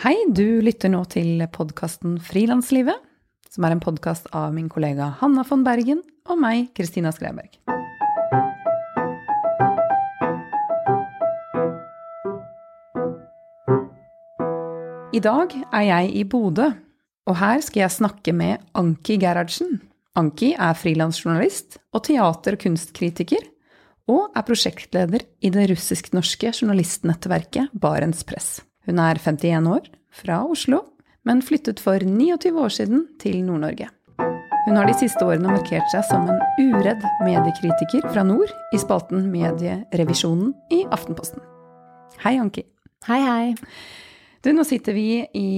Hei, du lytter nå til podkasten Frilanslivet, som er en podkast av min kollega Hanna von Bergen og meg, Kristina Skreiberg. I dag er jeg i Bodø, og her skal jeg snakke med Anki Gerhardsen. Anki er frilansjournalist og teater- og kunstkritiker, og er prosjektleder i det russisk-norske journalistnettverket Barents Press. Hun er 51 år, fra Oslo, men flyttet for 29 år siden til Nord-Norge. Hun har de siste årene markert seg som en uredd mediekritiker fra nord i spalten Medierevisjonen i Aftenposten. Hei, Anki. Hei, hei. Du, nå sitter vi i,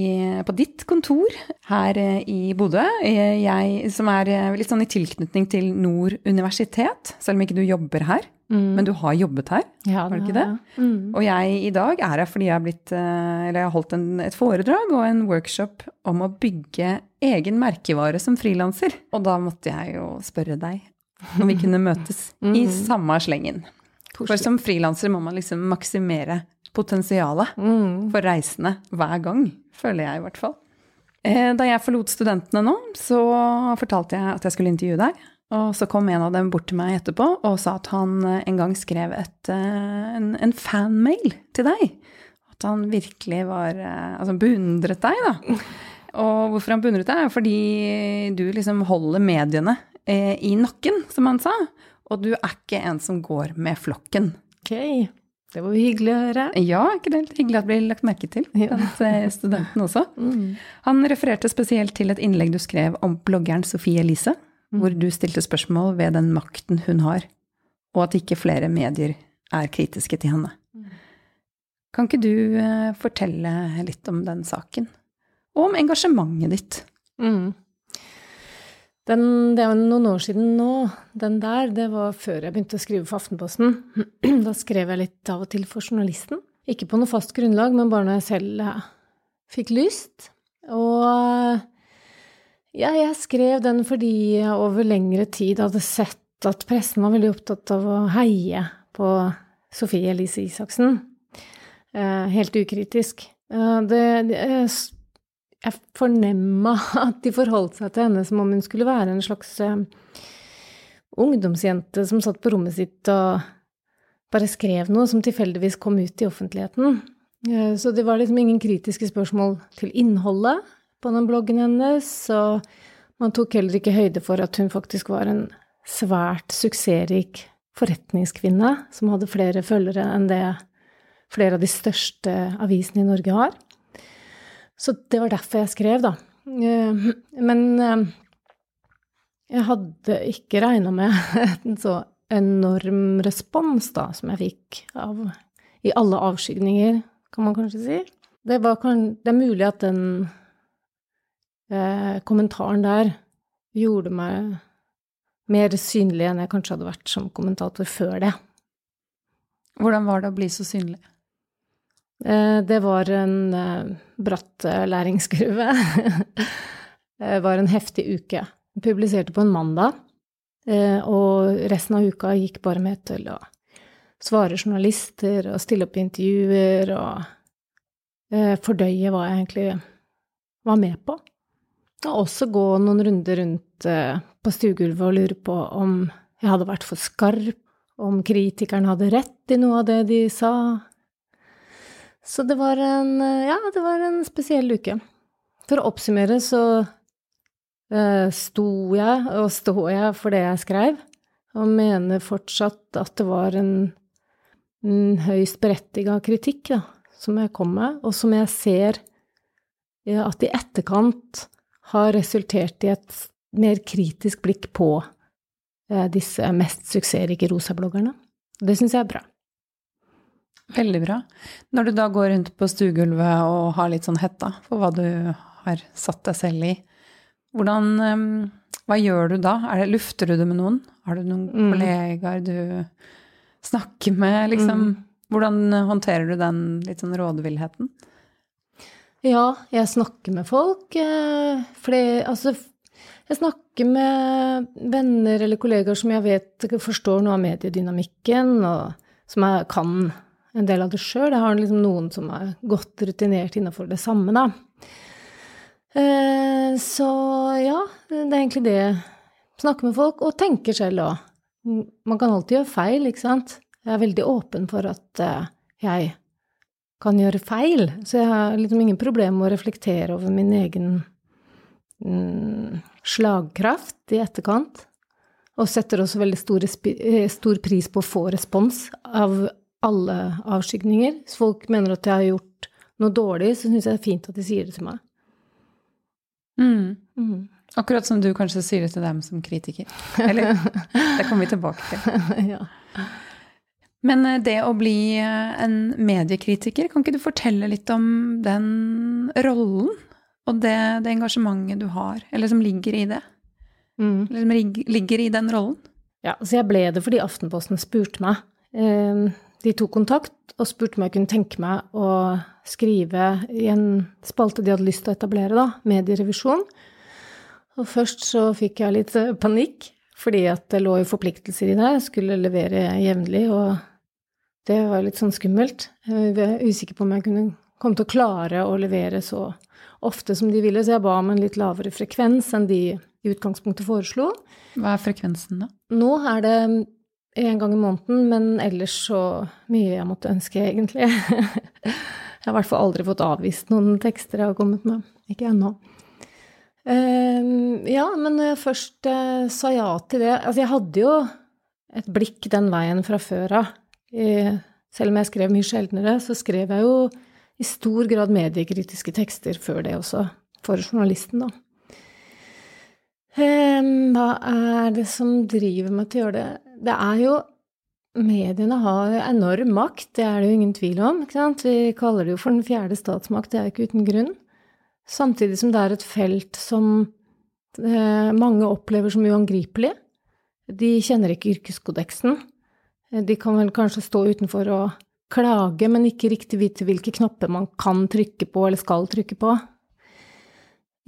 på ditt kontor her eh, i Bodø, eh, jeg, som er eh, litt sånn i tilknytning til Nord universitet, selv om ikke du jobber her. Mm. Men du har jobbet her, ja, har du ikke det? Mm. Og jeg i dag er her fordi jeg har, blitt, eller jeg har holdt en, et foredrag og en workshop om å bygge egen merkevare som frilanser. Og da måtte jeg jo spørre deg om vi kunne møtes mm. i samme slengen. For som frilanser må man liksom maksimere potensialet mm. for reisende hver gang, føler jeg i hvert fall. Eh, da jeg forlot studentene nå, så fortalte jeg at jeg skulle intervjue deg. Og så kom en av dem bort til meg etterpå og sa at han eh, en gang skrev et, eh, en, en fanmail til deg. At han virkelig var Altså beundret deg, da. Og hvorfor han beundret deg, er fordi du liksom holder mediene i nakken, som han sa. Og du er ikke en som går med flokken. Okay. Det var jo hyggelig å høre. Ja, ikke det helt hyggelig at det blir lagt merke til blant ja. studenten også. Mm. Han refererte spesielt til et innlegg du skrev om bloggeren Sofie Elise. Hvor du stilte spørsmål ved den makten hun har, og at ikke flere medier er kritiske til henne. Mm. Kan ikke du uh, fortelle litt om den saken? Og om engasjementet ditt? Mm. Den, det er noen år siden nå. Den der, det var før jeg begynte å skrive for Aftenposten. Da skrev jeg litt av og til for journalisten. Ikke på noe fast grunnlag, men bare når jeg selv eh, fikk lyst. Og ja, jeg skrev den fordi jeg over lengre tid hadde sett at pressen var veldig opptatt av å heie på Sofie Elise Isaksen. Eh, helt ukritisk. Det, det, jeg fornemma at de forholdt seg til henne som om hun skulle være en slags ungdomsjente som satt på rommet sitt og bare skrev noe som tilfeldigvis kom ut i offentligheten. Så det var liksom ingen kritiske spørsmål til innholdet på den bloggen hennes, og man tok heller ikke høyde for at hun faktisk var en svært suksessrik forretningskvinne som hadde flere følgere enn det flere av de største avisene i Norge har. Så det var derfor jeg skrev, da. Eh, men eh, jeg hadde ikke regna med en så enorm respons da, som jeg fikk av, i alle avskygninger, kan man kanskje si. Det, kan, det er mulig at den eh, kommentaren der gjorde meg mer synlig enn jeg kanskje hadde vært som kommentator før det. Hvordan var det å bli så synlig? Eh, det var en eh, bratt eh, læringskurve. Det var en heftig uke. Jeg publiserte på en mandag, og resten av uka gikk bare med til å svare journalister og stille opp i intervjuer og fordøye hva jeg egentlig var med på. Og også gå noen runder rundt på stuegulvet og lure på om jeg hadde vært for skarp, om kritikeren hadde rett i noe av det de sa, så det var en Ja, det var en spesiell uke. For å oppsummere så uh, sto jeg, og står jeg for det jeg skrev, og mener fortsatt at det var en, en høyst berettiga kritikk da, som jeg kom med, og som jeg ser ja, at i etterkant har resultert i et mer kritisk blikk på uh, disse mest suksessrike rosabloggerne. Det syns jeg er bra. Veldig bra. Når du da går rundt på stuegulvet og har litt sånn hetta for hva du har satt deg selv i, hvordan, ehm, hva gjør du da? Det, lufter du det med noen? Har du noen mm. kollegaer du snakker med, liksom? Mm. Hvordan håndterer du den litt sånn rådvillheten? Ja, jeg snakker med folk. Eh, Flere, altså, jeg snakker med venner eller kollegaer som jeg vet forstår noe av mediedynamikken, og som jeg kan en del av det sjøl. Jeg har liksom noen som er godt rutinert innafor det samme, da. Eh, så ja, det er egentlig det. Snakke med folk, og tenke selv òg. Man kan alltid gjøre feil, ikke sant. Jeg er veldig åpen for at eh, jeg kan gjøre feil, så jeg har liksom ingen problemer med å reflektere over min egen mm, slagkraft i etterkant. Og setter også veldig stor, eh, stor, pris på å få respons av alle avskygninger. Hvis folk mener at jeg har gjort noe dårlig, så syns jeg det er fint at de sier det til meg. Mm. Mm. Akkurat som du kanskje sier det til dem som kritiker. Eller det kommer vi tilbake til. ja. Men eh, det å bli eh, en mediekritiker, kan ikke du fortelle litt om den rollen? Og det, det engasjementet du har, eller som ligger i det? Mm. Eller som ligger i den rollen? Ja, så jeg ble det fordi Aftenposten spurte meg. Eh, de tok kontakt og spurte om jeg kunne tenke meg å skrive i en spalte de hadde lyst til å etablere, da, medierevisjon. Og først så fikk jeg litt panikk, fordi at det lå jo forpliktelser i det. Jeg skulle levere jevnlig, og det var litt sånn skummelt. Jeg var usikker på om jeg kunne komme til å klare å levere så ofte som de ville, så jeg ba om en litt lavere frekvens enn de i utgangspunktet foreslo. Hva er frekvensen, da? Nå er det én gang i måneden, men ellers så mye jeg måtte ønske, egentlig. jeg har i hvert fall aldri fått avvist noen tekster jeg har kommet med. Ikke ennå. Uh, ja, men når jeg først uh, sa ja til det Altså, jeg hadde jo et blikk den veien fra før av selv om jeg skrev mye sjeldnere, så skrev jeg jo i stor grad mediekritiske tekster før det også, for journalisten, da. Hva er det som driver meg til å gjøre det? Det er jo Mediene har enorm makt, det er det jo ingen tvil om. ikke sant? Vi kaller det jo for den fjerde statsmakt, det er jo ikke uten grunn. Samtidig som det er et felt som eh, mange opplever som uangripelig. De kjenner ikke yrkeskodeksen. De kan vel kanskje stå utenfor og klage, men ikke riktig vite hvilke knapper man kan trykke på eller skal trykke på.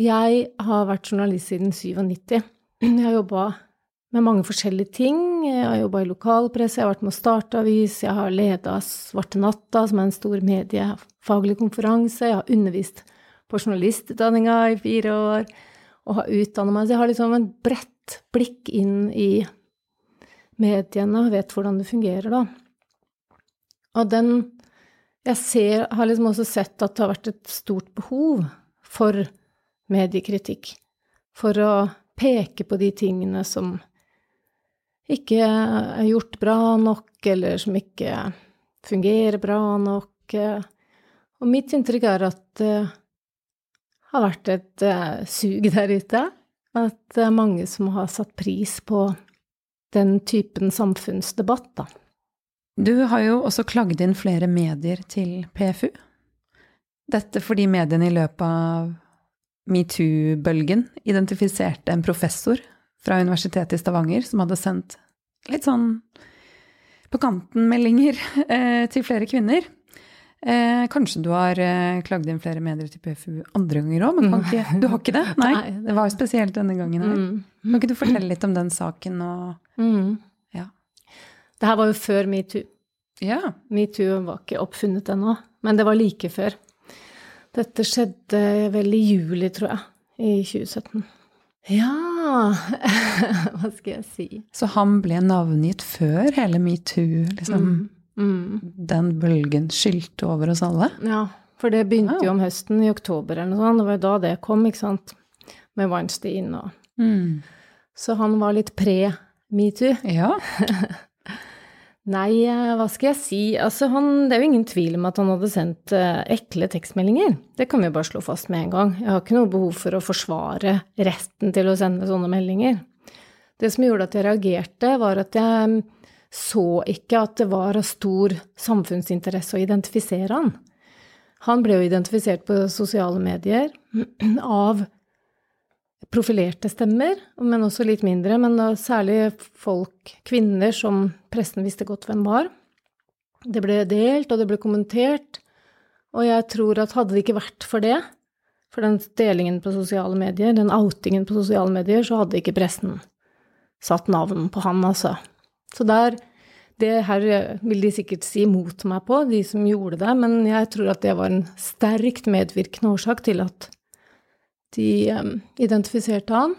Jeg har vært journalist siden 97. Jeg har jobba med mange forskjellige ting. Jeg har jobba i lokalpresse, jeg har vært med å starte avis, jeg har leda Svarte Natta, som er en stor mediefaglig konferanse, jeg har undervist på journalistutdanninga i fire år og har utdanna meg. Så jeg har liksom et bredt blikk inn i mediene vet hvordan det fungerer, da. Og den Jeg ser, har liksom også sett at det har vært et stort behov for mediekritikk. For å peke på de tingene som ikke er gjort bra nok, eller som ikke fungerer bra nok. Og mitt inntrykk er at det har vært et eh, sug der ute. At det er mange som har satt pris på den typen samfunnsdebatt, da. Du har jo også klagd inn flere medier til PFU. Dette fordi mediene i løpet av metoo-bølgen identifiserte en professor fra Universitetet i Stavanger som hadde sendt litt sånn på kanten-meldinger eh, til flere kvinner. Eh, kanskje du har eh, klagd inn flere medier til PFU andre ganger òg, men ikke, du har ikke det? Nei, det var spesielt denne gangen her. Mm. Kan ikke du fortelle litt om den saken og mm. Ja. Det her var jo før metoo. Ja. Metoo var ikke oppfunnet ennå, men det var like før. Dette skjedde vel i juli, tror jeg, i 2017. Ja Hva skal jeg si? Så han ble navngitt før hele metoo, liksom? Mm. Mm. Den bølgen skylte over oss alle? Ja, for det begynte jo om høsten, i oktober eller noe sånt. Det var da det kom, ikke sant. Med Weinstein og mm. Så han var litt pre-metoo. Ja. Nei, eh, hva skal jeg si. Altså, han, det er jo ingen tvil om at han hadde sendt uh, ekle tekstmeldinger. Det kan vi bare slå fast med en gang. Jeg har ikke noe behov for å forsvare retten til å sende sånne meldinger. Det som gjorde at jeg reagerte, var at jeg så ikke at det var av stor samfunnsinteresse å identifisere han. Han ble jo identifisert på sosiale medier av profilerte stemmer, men også litt mindre, men særlig folk, kvinner, som pressen visste godt hvem var. Det ble delt, og det ble kommentert, og jeg tror at hadde det ikke vært for det, for den delingen på sosiale medier, den outingen på sosiale medier, så hadde ikke pressen satt navn på han, altså. Så der Det her vil de sikkert si mot meg på, de som gjorde det, men jeg tror at det var en sterkt medvirkende årsak til at de um, identifiserte han.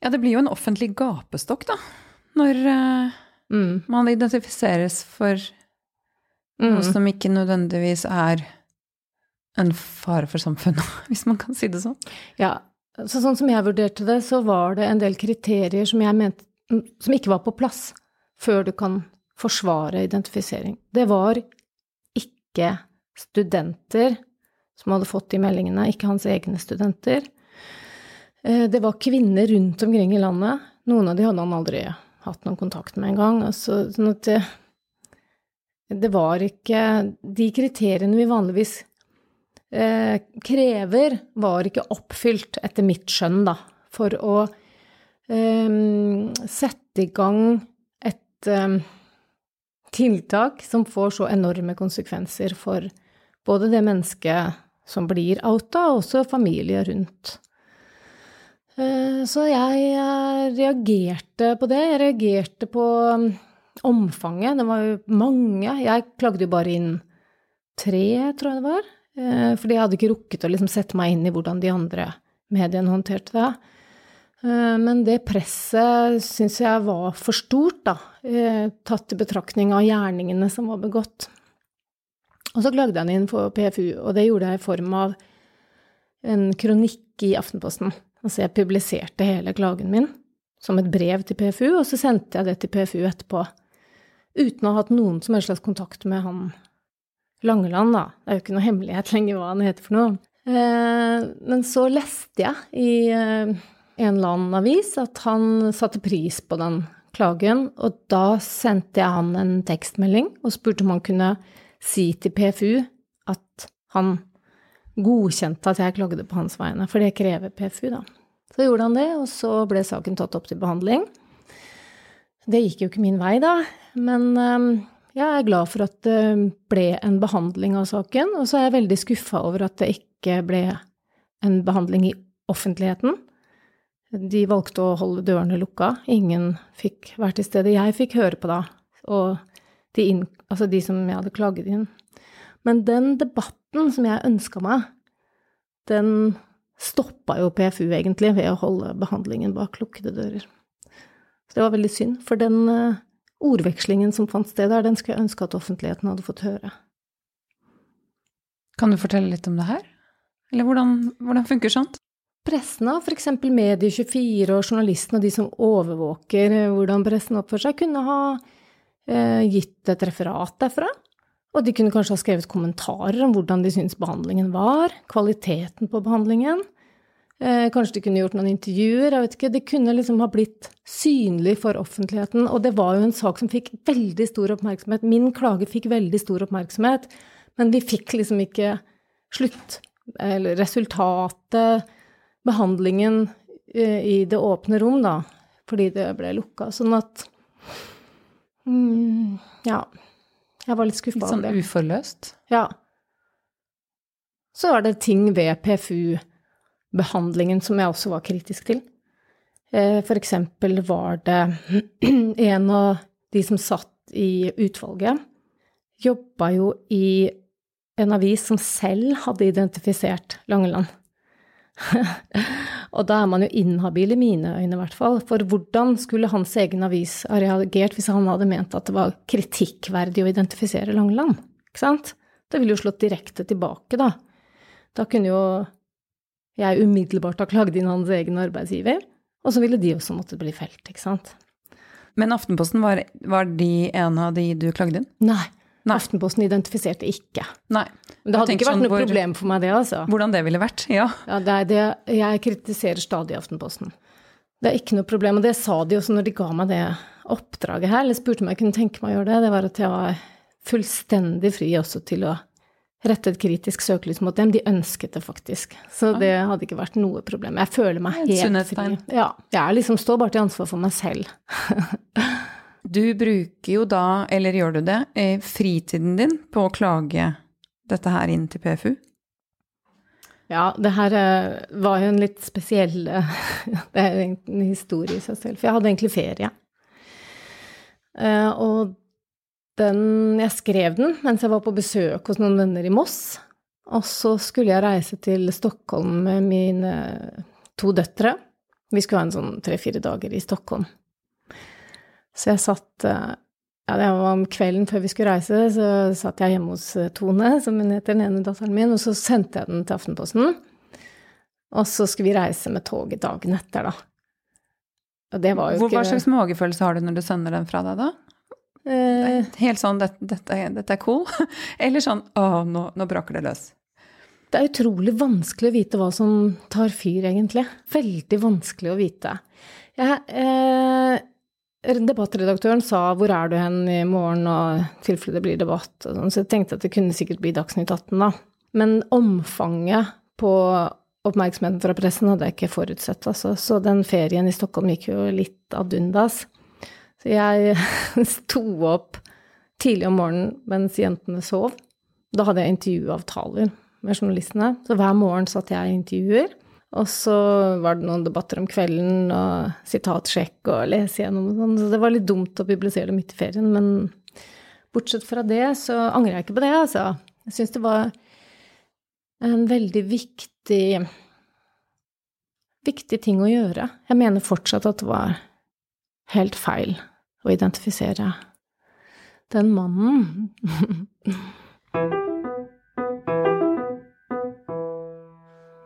Ja, det blir jo en offentlig gapestokk, da. Når uh, mm. man identifiseres for mm. noe som ikke nødvendigvis er en fare for samfunnet, hvis man kan si det sånn. Ja, så sånn som jeg vurderte det, så var det en del kriterier som mente som ikke var på plass før du kan forsvare identifisering. Det var ikke studenter som hadde fått de meldingene, ikke hans egne studenter. Eh, det var kvinner rundt omkring i landet. Noen av de hadde han aldri hatt noen kontakt med engang. Altså, sånn at det, det, var ikke De kriteriene vi vanligvis eh, krever, var ikke oppfylt, etter mitt skjønn, da, for å eh, sette i gang et eh, tiltak som får så enorme konsekvenser for både det mennesket som blir outa, og også familie rundt. Eh, så jeg eh, reagerte på det. Jeg reagerte på um, omfanget. Det var jo mange. Jeg klagde jo bare inn tre, tror jeg det var. Eh, fordi jeg hadde ikke rukket å liksom sette meg inn i hvordan de andre mediene håndterte det. Men det presset syns jeg var for stort, da, tatt i betraktning av gjerningene som var begått. Og så klagde han inn for PFU, og det gjorde jeg i form av en kronikk i Aftenposten. Altså jeg publiserte hele klagen min som et brev til PFU, og så sendte jeg det til PFU etterpå. Uten å ha hatt noen som helst slags kontakt med han Langeland, da. Det er jo ikke noe hemmelighet lenger hva han heter for noe. Eh, men så leste jeg i eh, en eller annen avis at han satte pris på den klagen, og da sendte jeg han en tekstmelding og spurte om han kunne si til PFU at han godkjente at jeg klagde på hans vegne, for det krever PFU, da. Så gjorde han det, og så ble saken tatt opp til behandling. Det gikk jo ikke min vei, da, men um, jeg er glad for at det ble en behandling av saken, og så er jeg veldig skuffa over at det ikke ble en behandling i offentligheten. De valgte å holde dørene lukka, ingen fikk vært til stede. Jeg fikk høre på da, og de, inn, altså de som jeg hadde klaget inn. Men den debatten som jeg ønska meg, den stoppa jo PFU egentlig ved å holde behandlingen bak lukkede dører. Så det var veldig synd, for den uh, ordvekslingen som fant sted der, den skulle jeg ønske at offentligheten hadde fått høre. Kan du fortelle litt om det her? Eller hvordan, hvordan funker sånt? Pressen, f.eks. Medie24 og journalistene og de som overvåker eh, hvordan pressen oppfører seg, kunne ha eh, gitt et referat derfra. Og de kunne kanskje ha skrevet kommentarer om hvordan de syntes behandlingen var, kvaliteten på behandlingen. Eh, kanskje de kunne gjort noen intervjuer, jeg vet ikke. Det kunne liksom ha blitt synlig for offentligheten. Og det var jo en sak som fikk veldig stor oppmerksomhet. Min klage fikk veldig stor oppmerksomhet, men vi fikk liksom ikke slutt, eller resultatet, behandlingen eh, i det åpne rom, da, fordi det ble lukka. Sånn at mm, Ja. Jeg var litt skuffa over det. Litt sånn uforløst? Ja. Så var det ting ved PFU-behandlingen som jeg også var kritisk til. Eh, for eksempel var det en av de som satt i utvalget, jobba jo i en avis som selv hadde identifisert Langeland. og da er man jo inhabil i mine øyne, i hvert fall. For hvordan skulle hans egen avis ha reagert hvis han hadde ment at det var kritikkverdig å identifisere Langeland? Ikke sant? Det ville jo slått direkte tilbake, da. Da kunne jo jeg umiddelbart ha klagd inn hans egen arbeidsgiver, og så ville de også måtte bli felt, ikke sant. Men Aftenposten, var, var de en av de du klagde inn? Nei. Nei. Aftenposten identifiserte ikke. Nei. Men det hadde ikke vært sånn, noe hvor, problem for meg, det, altså. Hvordan det ville vært, ja. ja det det, jeg kritiserer stadig Aftenposten. Det er ikke noe problem, og det sa de også når de ga meg det oppdraget her, eller spurte om jeg kunne tenke meg å gjøre det. Det var at jeg var fullstendig fri også til å rette et kritisk søkelys mot dem. De ønsket det faktisk. Så det hadde ikke vært noe problem. Jeg føler meg helt fri. Ja. Jeg liksom står bare til ansvar for meg selv. Du bruker jo da, eller gjør du det, fritiden din på å klage dette her inn til PFU? Ja, det her eh, var jo en litt spesiell Det er en historie i seg selv. For jeg hadde egentlig ferie. Eh, og den Jeg skrev den mens jeg var på besøk hos noen venner i Moss. Og så skulle jeg reise til Stockholm med mine to døtre. Vi skulle ha en sånn tre-fire dager i Stockholm. Så jeg satt eh, Ja, det var om kvelden før vi skulle reise, så satt jeg hjemme hos eh, Tone, som hun heter, den ene datteren min, og så sendte jeg den til Aftenposten. Og så skulle vi reise med toget dagen etter, da. Og det var jo Hvor, ikke hva slags magefølelse har du når du sender den fra deg, da? eh, Helt sånn dette, dette, dette er cool? Eller sånn å, nå, nå braker det løs? Det er utrolig vanskelig å vite hva som tar fyr, egentlig. Veldig vanskelig å vite. Jeg, eh, debattredaktøren sa 'hvor er du hen i morgen', og i tilfelle det blir debatt, sånn, så jeg tenkte at det kunne sikkert bli Dagsnytt 18, da. Men omfanget på oppmerksomheten fra pressen hadde jeg ikke forutsett, altså. Så den ferien i Stockholm gikk jo litt ad undas. Så jeg sto opp tidlig om morgenen mens jentene sov. Da hadde jeg intervjuavtaler med journalistene. Så hver morgen satt jeg i intervjuer. Og så var det noen debatter om kvelden og sitatsjekk og lese gjennom og sånn. Så det var litt dumt å publisere det midt i ferien. Men bortsett fra det så angrer jeg ikke på det, altså. Jeg syns det var en veldig viktig viktig ting å gjøre. Jeg mener fortsatt at det var helt feil å identifisere den mannen.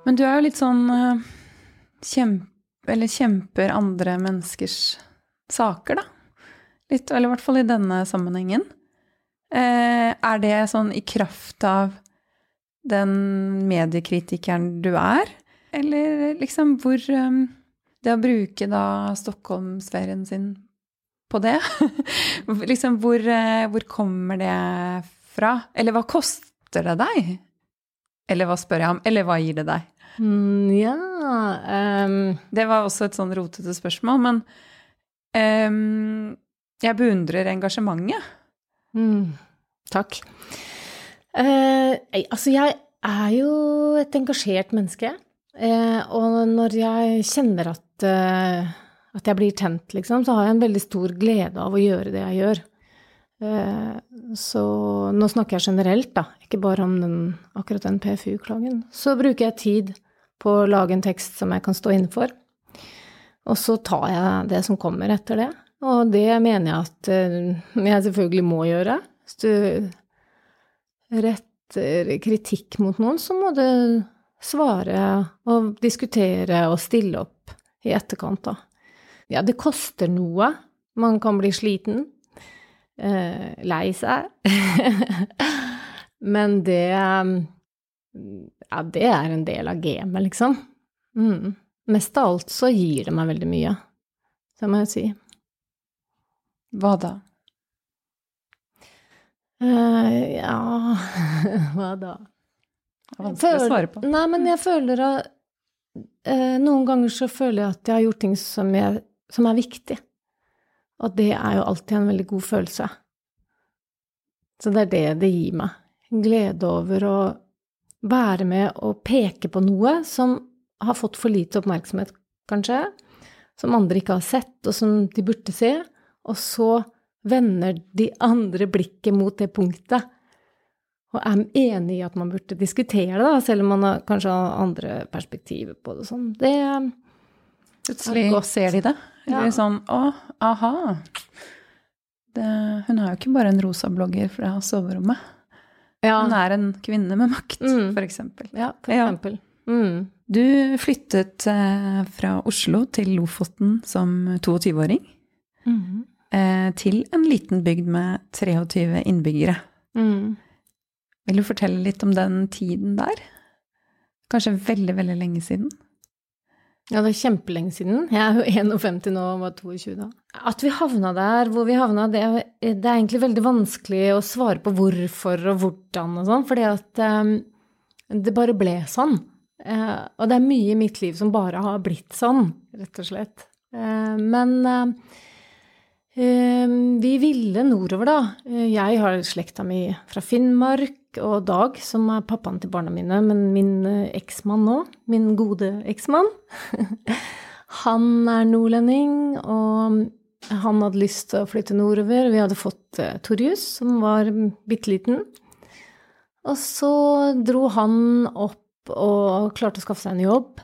Men du er jo litt sånn eh, kjempe, Eller kjemper andre menneskers saker, da. Litt, eller i hvert fall i denne sammenhengen. Eh, er det sånn i kraft av den mediekritikeren du er? Eller liksom hvor eh, Det å bruke da Stockholmsferien sin på det, liksom hvor, hvor kommer det fra? Eller hva koster det deg? Eller hva spør jeg om? Eller hva gir det deg? Mm, ja ehm, Det var også et sånn rotete spørsmål, men um, jeg beundrer engasjementet. mm, Takk. Uh, altså, jeg er jo et engasjert menneske. Uh, og når jeg kjenner at, uh, at jeg blir tent, liksom, så har jeg en veldig stor glede av å gjøre det jeg gjør. Eh, så nå snakker jeg generelt, da, ikke bare om den, akkurat den PFU-klagen. Så bruker jeg tid på å lage en tekst som jeg kan stå inne for. Og så tar jeg det som kommer etter det. Og det mener jeg at eh, jeg selvfølgelig må gjøre. Hvis du retter kritikk mot noen, så må du svare og diskutere og stille opp i etterkant, da. Ja, det koster noe. Man kan bli sliten. Eh, lei seg. Men det Ja, det er en del av gamet, liksom. Mm. Mest av alt så gir det meg veldig mye. Det må jeg si. Hva da? Uh, ja Hva da? Det er vanskelig å svare på. Nei, men jeg føler at uh, Noen ganger så føler jeg at jeg har gjort ting som, jeg, som er viktig. Og det er jo alltid en veldig god følelse. Så det er det det gir meg. Glede over å være med og peke på noe som har fått for lite oppmerksomhet, kanskje, som andre ikke har sett, og som de burde se, og så vender de andre blikket mot det punktet. Og er enig i at man burde diskutere det, da, selv om man har, kanskje har andre perspektiver på det. Sånn. Det Plutselig godt. ser de det. Eller Ja. sånn Å, aha. Det, hun er jo ikke bare en rosa blogger fra soverommet. ja, Hun er en kvinne med makt, Mm. for eksempel. ja, for eksempel. Mm. Du flyttet eh, fra Oslo til Lofoten som 22-åring. Mm. Eh, til en liten bygd med 23 innbyggere. Mm. Vil du fortelle litt om den tiden der? Kanskje veldig, veldig lenge siden? Ja, det er kjempelenge siden. Jeg er jo 51 nå og var 22 da. At vi havna der hvor vi havna, det, det er egentlig veldig vanskelig å svare på hvorfor og hvordan og sånn, fordi at um, det bare ble sånn. Uh, og det er mye i mitt liv som bare har blitt sånn, rett og slett. Uh, men uh, vi ville nordover, da. Jeg har slekta mi fra Finnmark, og Dag, som er pappaen til barna mine, men min eh, eksmann nå, min gode eksmann, han er nordlending, og han hadde lyst til å flytte nordover. Vi hadde fått uh, Torjus, som var bitte liten. Og så dro han opp og klarte å skaffe seg en jobb.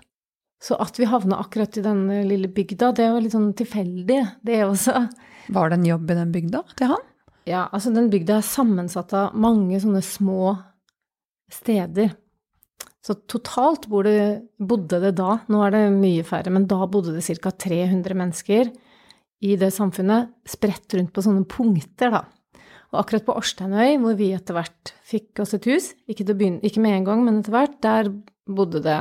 Så at vi havna akkurat i den lille bygda, det var litt sånn tilfeldig, det også. Var det en jobb i den bygda til han? Ja, altså den bygda er sammensatt av mange sånne små steder. Så totalt bodde det da, nå er det mye færre, men da bodde det ca. 300 mennesker i det samfunnet, spredt rundt på sånne punkter, da. Og akkurat på Årsteinøy, hvor vi etter hvert fikk oss et hus, ikke, begynne, ikke med en gang, men etter hvert, der bodde det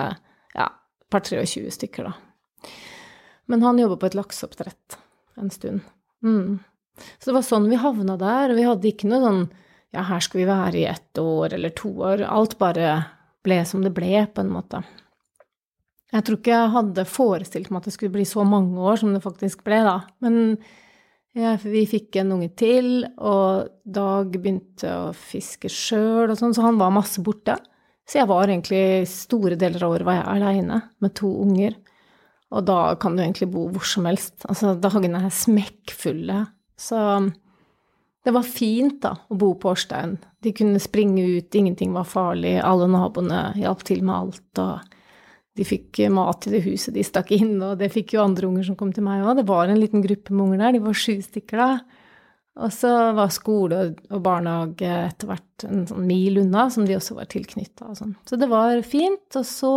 ja, par 23 stykker, da. Men han jobba på et lakseoppdrett en stund. Mm. Så det var sånn vi havna der, og vi hadde ikke noe sånn ja, her skal vi være i ett år eller to år. Alt bare ble som det ble, på en måte. Jeg tror ikke jeg hadde forestilt meg at det skulle bli så mange år som det faktisk ble, da. Men ja, vi fikk en unge til, og Dag begynte å fiske sjøl og sånn, så han var masse borte. Så jeg var egentlig store deler av året var jeg aleine med to unger. Og da kan du egentlig bo hvor som helst. Altså, dagene er smekkfulle så det var fint, da, å bo på Årstein. De kunne springe ut, ingenting var farlig, alle naboene hjalp til med alt, og de fikk mat i det huset de stakk inn, og det fikk jo andre unger som kom til meg òg. Det var en liten gruppe med unger der, de var sju stykker da. Og så var skole og barnehage etter hvert en sånn mil unna, som de også var tilknytta og sånn. Så det var fint. Og så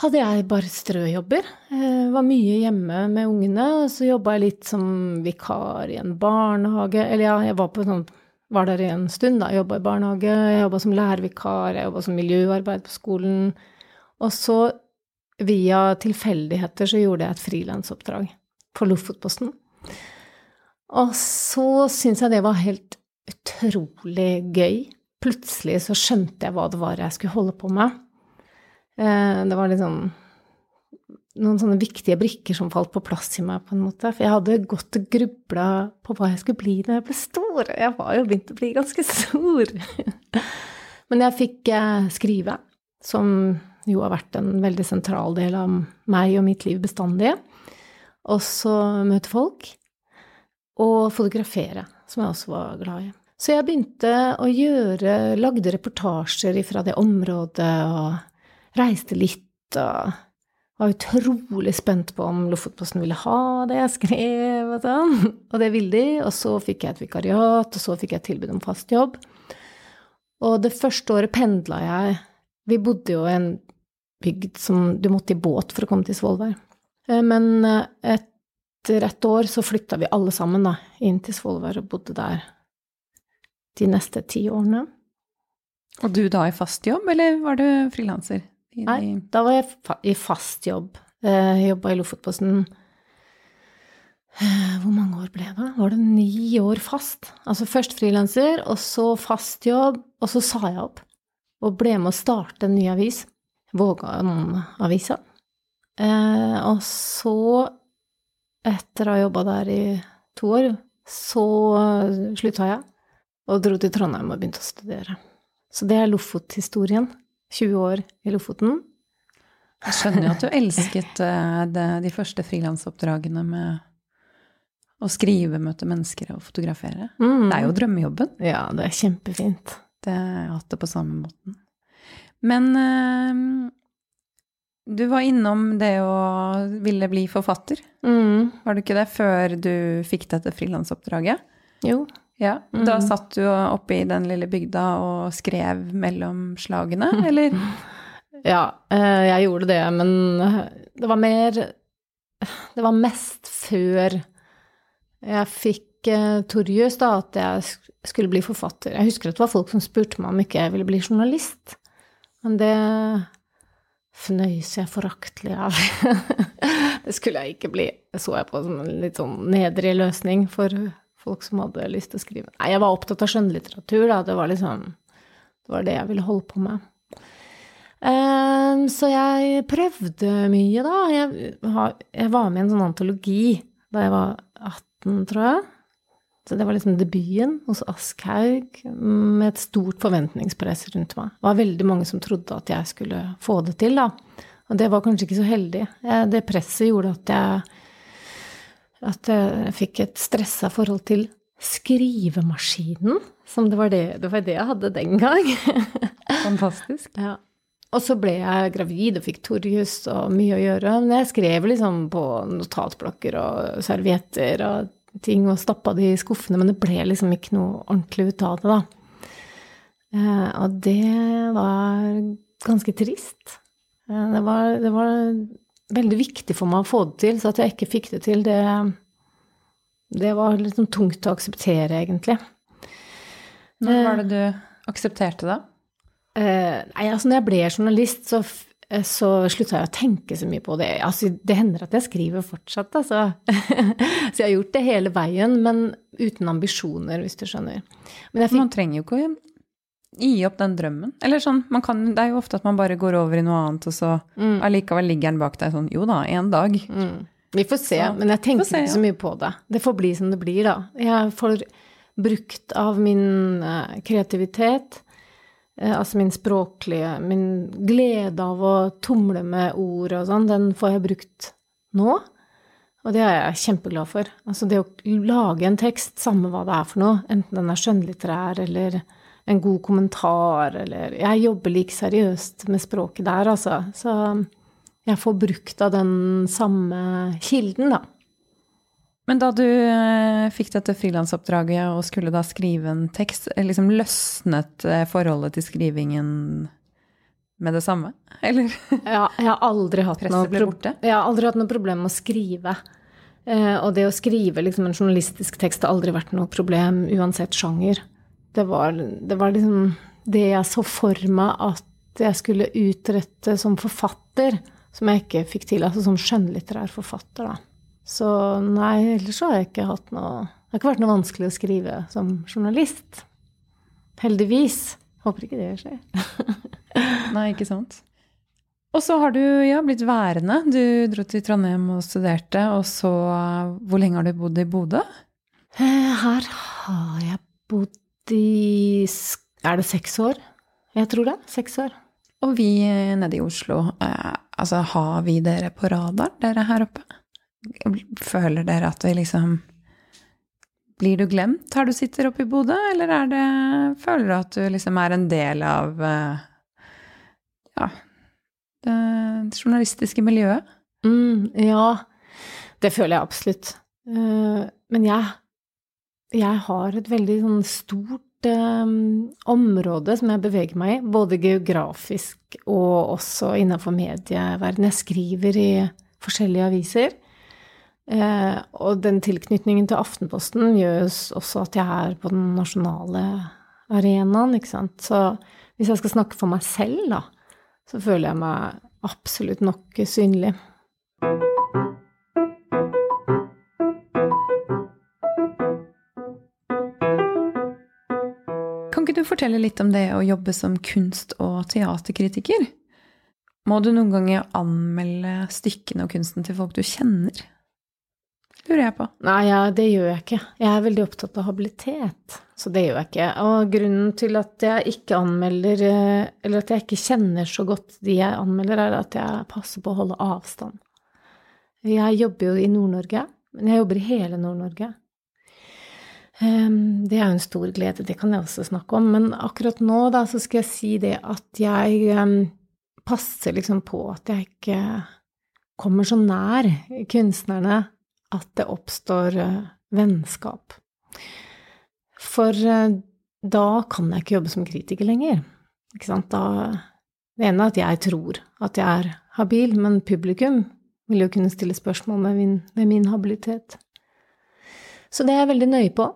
hadde jeg bare strøjobber. Jeg var mye hjemme med ungene, og så jobba jeg litt som vikar i en barnehage. Eller ja, jeg var, sånn, var der i en stund, da. Jobba i barnehage, jeg jobba som lærervikar, jeg jobba som miljøarbeid på skolen. Og så, via tilfeldigheter, så gjorde jeg et frilansoppdrag for Lofotposten. Og så syntes jeg det var helt utrolig gøy. Plutselig så skjønte jeg hva det var jeg skulle holde på med. Eh, det var liksom noen sånne viktige brikker som falt på plass i meg, på en måte. For jeg hadde gått og grubla på hva jeg skulle bli når jeg ble stor. Jeg var jo begynt å bli ganske stor. Men jeg fikk eh, skrive, som jo har vært en veldig sentral del av meg og mitt liv bestandig. Og så møte folk. Og fotografere, som jeg også var glad i. Så jeg begynte å gjøre Lagde reportasjer fra det området og reiste litt og var utrolig spent på om Lofotposten ville ha det jeg skrev, og sånn. Og det ville de. Og så fikk jeg et vikariat, og så fikk jeg tilbud om fast jobb. Og det første året pendla jeg Vi bodde jo i en bygd som du måtte i båt for å komme til Svolvær. Eh, men eh, etter et år så flytta vi alle sammen da, inn til Svolvær og bodde der de neste ti årene. Og du da i fast jobb, eller var du frilanser? Nei, da var jeg i fast jobb. Jeg eh, jobba i Lofotposten eh, Hvor mange år ble det? Var det ni år fast? Altså først frilanser, og så fast jobb, og så sa jeg opp. Og ble med å starte en ny avis. Vågan-avisa. Eh, og så, etter å ha jobba der i to år, så slutta jeg. Og dro til Trondheim og begynte å studere. Så det er Lofot-historien. 20 år i Lofoten. Jeg skjønner jo at du elsket eh, det, de første frilansoppdragene med å skrive, møte mennesker og fotografere. Mm. Det er jo drømmejobben. Ja, det er kjempefint. Det har jeg hatt det på samme måten. Men øh, du var innom det å ville bli forfatter. Mm. Var du ikke det før du fikk dette frilansoppdraget? Jo. Ja, mm. Da satt du oppe i den lille bygda og skrev mellom slagene, eller? Ja, eh, jeg gjorde det, men det var mer Det var mest før jeg fikk eh, Torjus, da, at jeg skulle bli forfatter. Jeg husker at det var folk som spurte meg om ikke jeg ville bli journalist, men det fnøys jeg foraktelig av. det skulle jeg ikke bli. Det så jeg på som en litt sånn nedrig løsning for folk som hadde lyst til å skrive. Nei, jeg var opptatt av skjønnlitteratur, da. Det var liksom Det var det jeg ville holde på med. Um, så jeg prøvde mye, da. Jeg, jeg, var med i en sånn antologi da jeg var 18, tror jeg. Så det var liksom debuten hos Aschhaug med et stort forventningspress rundt meg. Det var veldig mange som trodde at jeg skulle få det til, da. Og det var kanskje ikke så heldig. Det presset gjorde at jeg at jeg fikk et stressa forhold til skrivemaskinen, som det var det, det var det jeg hadde den gang. Fantastisk. ja. Og så ble jeg gravid og fikk torjus og mye å gjøre. Men jeg skrev liksom på notatblokker og servietter og ting og stappa det i skuffene, men det ble liksom ikke noe ordentlig ut av det, da. Eh, og det var ganske trist. Eh, det, var, det var veldig viktig for meg å få det til, så at jeg ikke fikk det til, det, det var liksom tungt å akseptere, egentlig. Når var det du aksepterte det? Eh, nei, altså når jeg ble journalist, så, f- så slutta jeg å tenke så mye på det. Altså, det hender at jeg skriver fortsatt, altså. så jeg har gjort det hele veien, men uten ambisjoner, hvis du skjønner. Fikk Man trenger jo ikke å gi opp den drømmen. Eller sånn, man kan, det er jo ofte at man bare går over i noe annet, og så Mm. allikevel ligger den bak deg sånn Jo da, en dag. Mm. Vi får se, Så, men jeg tenker se, ikke så mye på det. Det får bli som det blir, da. Jeg får brukt av min eh, kreativitet, eh, altså min språklige Min glede av å tumle med ord og sånn, den får jeg brukt nå. Og det er jeg kjempeglad for. Altså det å lage en tekst, samme hva det er for noe, enten den er skjønnlitterær eller en god kommentar eller Jeg jobber like seriøst med språket der, altså. Så jeg får brukt av den samme kilden, da. Men da du eh, fikk dette frilansoppdraget og skulle da skrive en tekst, eh, liksom løsnet eh, forholdet til skrivingen med det samme? Eller? Ja, jeg har aldri hatt noe Jeg har aldri hatt noe problem med å skrive. Eh, og det å skrive liksom en journalistisk tekst har aldri vært noe problem, uansett sjanger. Det var, det var liksom det jeg så for meg at jeg skulle utrette som forfatter, som jeg ikke fikk til. Altså som skjønnlitterær forfatter, da. Så nei, ellers så har jeg ikke hatt noe Det har ikke vært noe vanskelig å skrive som journalist. Heldigvis. Håper ikke det skjer. Nei, ikke sant. Og så har du ja, blitt værende. Du dro til Trondheim og studerte, og så Hvor lenge har du bodd i Bodø? Eh, Her har jeg bodd s- Er det seks år? Jeg tror det. Seks år. Og vi eh, nede i Oslo, eh, altså har vi dere på radar, dere her oppe? Føler dere at vi liksom Blir du glemt her du sitter oppe i Bodø, eller er det Føler du at du liksom er en del av eh, ja, det journalistiske miljøet? Mm, ja, det føler jeg absolutt. Eh, Men jeg, jeg har et veldig sånn stort eh, område som jeg beveger meg i, både geografisk og også innenfor medieverdenen. Jeg skriver i forskjellige aviser. Eh, og den tilknytningen til Aftenposten gjør også at jeg er på den nasjonale arenaen, ikke sant. Så hvis jeg skal snakke for meg selv, da, så føler jeg meg absolutt nok synlig. Kan du fortelle litt om det å jobbe som kunst- og teaterkritiker? Må du noen ganger anmelde stykkene og kunsten til folk du kjenner? Lurer jeg på. Nei, ja, det gjør jeg ikke. Jeg er veldig opptatt av habilitet, så det gjør jeg ikke. Og grunnen til at jeg ikke anmelder, eh, eller at jeg ikke kjenner så godt de jeg anmelder, er at jeg passer på å holde avstand. Jeg jobber jo i Nord-Norge, men jeg jobber i hele Nord-Norge. Ehm, Det er jo en stor glede, det kan jeg også snakke om, men akkurat nå da, så skal jeg si det at jeg ehm, passer liksom på at jeg ikke kommer så nær kunstnerne at det oppstår eh, vennskap. For eh, da kan jeg ikke jobbe som kritiker lenger. Ikke sant? Da, det ene er at jeg tror at jeg er habil, men publikum vil jo kunne stille spørsmål ved min, min habilitet. Så det er jeg veldig nøye på.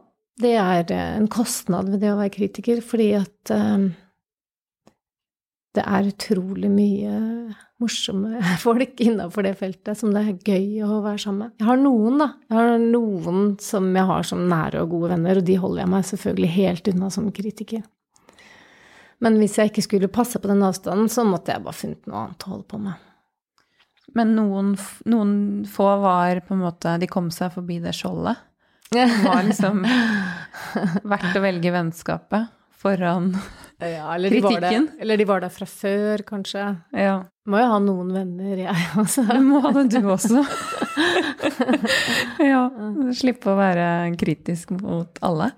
Det er eh, en kostnad ved det å være kritiker, fordi at eh, det er utrolig mye morsomme folk innafor det feltet som det er gøy å være sammen med. Jeg har noen, da. Jeg har noen som jeg har som nære og gode venner, og de holder jeg meg selvfølgelig helt unna som kritiker. Men hvis jeg ikke skulle passe på den avstanden, så måtte jeg bare funnet noe annet å holde på med. Men noen, noen få var på en måte De kom seg forbi det skjoldet. Det var liksom verdt å velge vennskapet foran Ja, eller de, var der, eller de var der fra før, kanskje. Ja. Må jo ha noen venner, jeg også. Du må ha det, du også. ja. Slippe å være kritisk mot alle.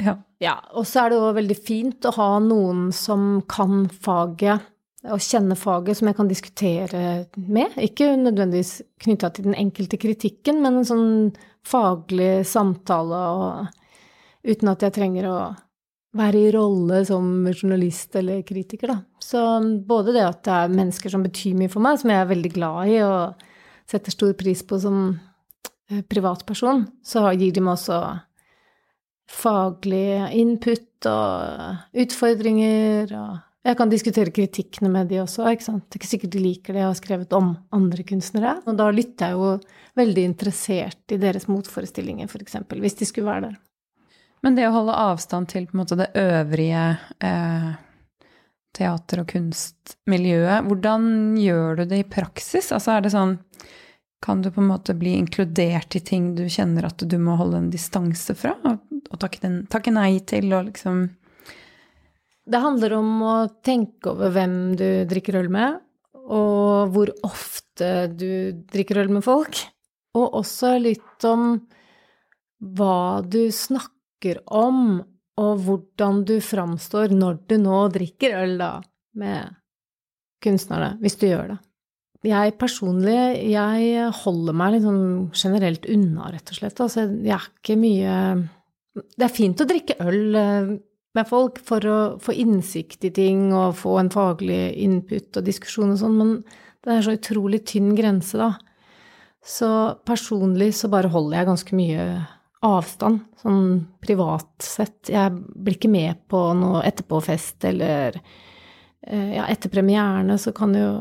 Ja. Ja, og så er det jo veldig fint å ha noen som kan faget, og kjenne faget, som jeg kan diskutere med. Ikke nødvendigvis knytta til den enkelte kritikken, men en sånn faglig samtale, og uten at jeg trenger å være i rolle som journalist eller kritiker, da. Så både det at det er mennesker som betyr mye for meg, som jeg er veldig glad i og setter stor pris på som eh, privatperson, så gir de meg også faglig input og utfordringer og Jeg kan diskutere kritikkene med de også, ikke sant. Det er ikke sikkert de liker det jeg har skrevet om andre kunstnere. Og da lytter jeg jo veldig interessert i deres motforestillinger, f.eks., hvis de skulle være der. Men det å holde avstand til på en måte det øvrige eh, teater- og kunstmiljøet, hvordan gjør du det i praksis? Altså er det sånn Kan du på en måte bli inkludert i ting du kjenner at du må holde en distanse fra? Og, og takke, den, takke nei til og liksom Det handler om å tenke over hvem du drikker øl med, og hvor ofte du drikker øl med folk. Og også litt om hva du snakker om, og hvordan du framstår når du nå drikker øl, da, med kunstnerne, hvis du gjør det. Jeg personlig, jeg holder meg litt sånn generelt unna, rett og slett. Altså, jeg er ikke mye Det er fint å drikke øl eh, med folk for å få innsikt i ting og få en faglig input og diskusjon og sånn, men det er så utrolig tynn grense, da. Så personlig så bare holder jeg ganske mye avstand, sånn privat sett. Jeg blir ikke med på noe etterpåfest eller eh, Ja, etter premierene så kan det jo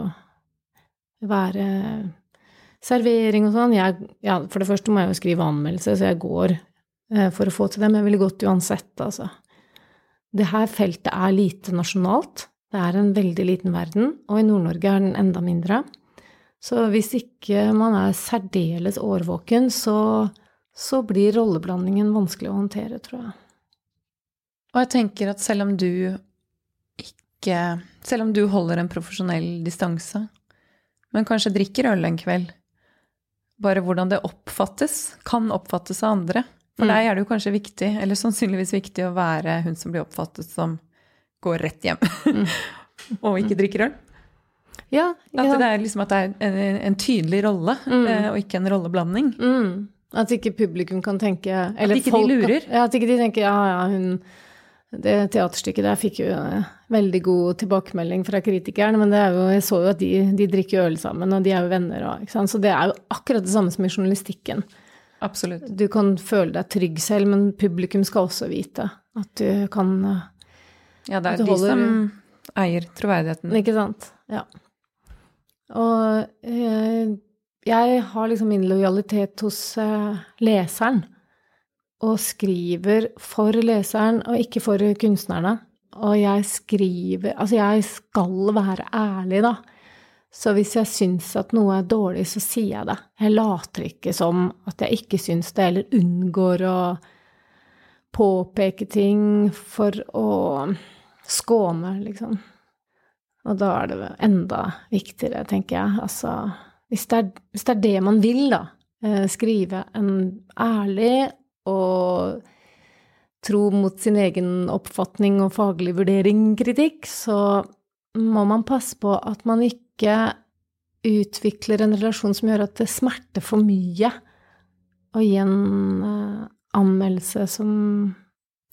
være servering og sånn. Jeg, ja, for det første må jeg jo skrive anmeldelse, så jeg går eh, for å få til det, men jeg ville gått uansett, altså. Det her feltet er lite nasjonalt. Det er en veldig liten verden, og i Nord-Norge er den enda mindre. Så hvis ikke man er særdeles årvåken, så, så blir rolleblandingen vanskelig å håndtere, tror jeg. Og jeg tenker at selv om du ikke Selv om du holder en profesjonell distanse, men kanskje drikker øl en kveld, bare hvordan det oppfattes, kan oppfattes av andre. For Mm. deg er det jo kanskje viktig, eller sannsynligvis viktig, å være hun som blir oppfattet som går rett hjem og ikke drikker øl. Ja, At det er liksom at det er en, en tydelig rolle, Mm. eh, og ikke en rolleblanding. Mm. At ikke publikum kan tenke Eller ikke de lurer. Ja, at ikke de tenker ja, ja, hun Det teaterstykket der fikk jo eh, veldig god tilbakemelding fra kritikeren, men det er jo, jeg så jo at de, de drikker øl sammen, og de er jo venner og. Så det er jo akkurat det samme som i journalistikken. Absolutt. Du kan føle deg trygg selv, men publikum skal også vite at du kan eh, Ja, det er de som eier troverdigheten. Ikke sant? Ja. Og jeg, jeg har liksom min lojalitet hos eh, leseren, og skriver for leseren og ikke for kunstnerne. Og jeg skriver Altså, jeg skal være ærlig, da. Så hvis jeg syns at noe er dårlig, så sier jeg det. Jeg later ikke som at jeg ikke syns det, eller unngår å påpeke ting for å skåne, liksom. Og da er det enda viktigere, tenker jeg. Altså, hvis det er, hvis det, er det man vil, da, eh, skrive en ærlig og tro mot sin egen oppfatning og faglig vurdering kritikk, så må man passe på at man ikke utvikler en relasjon som gjør at det smerter for mye å gi en eh, anmeldelse som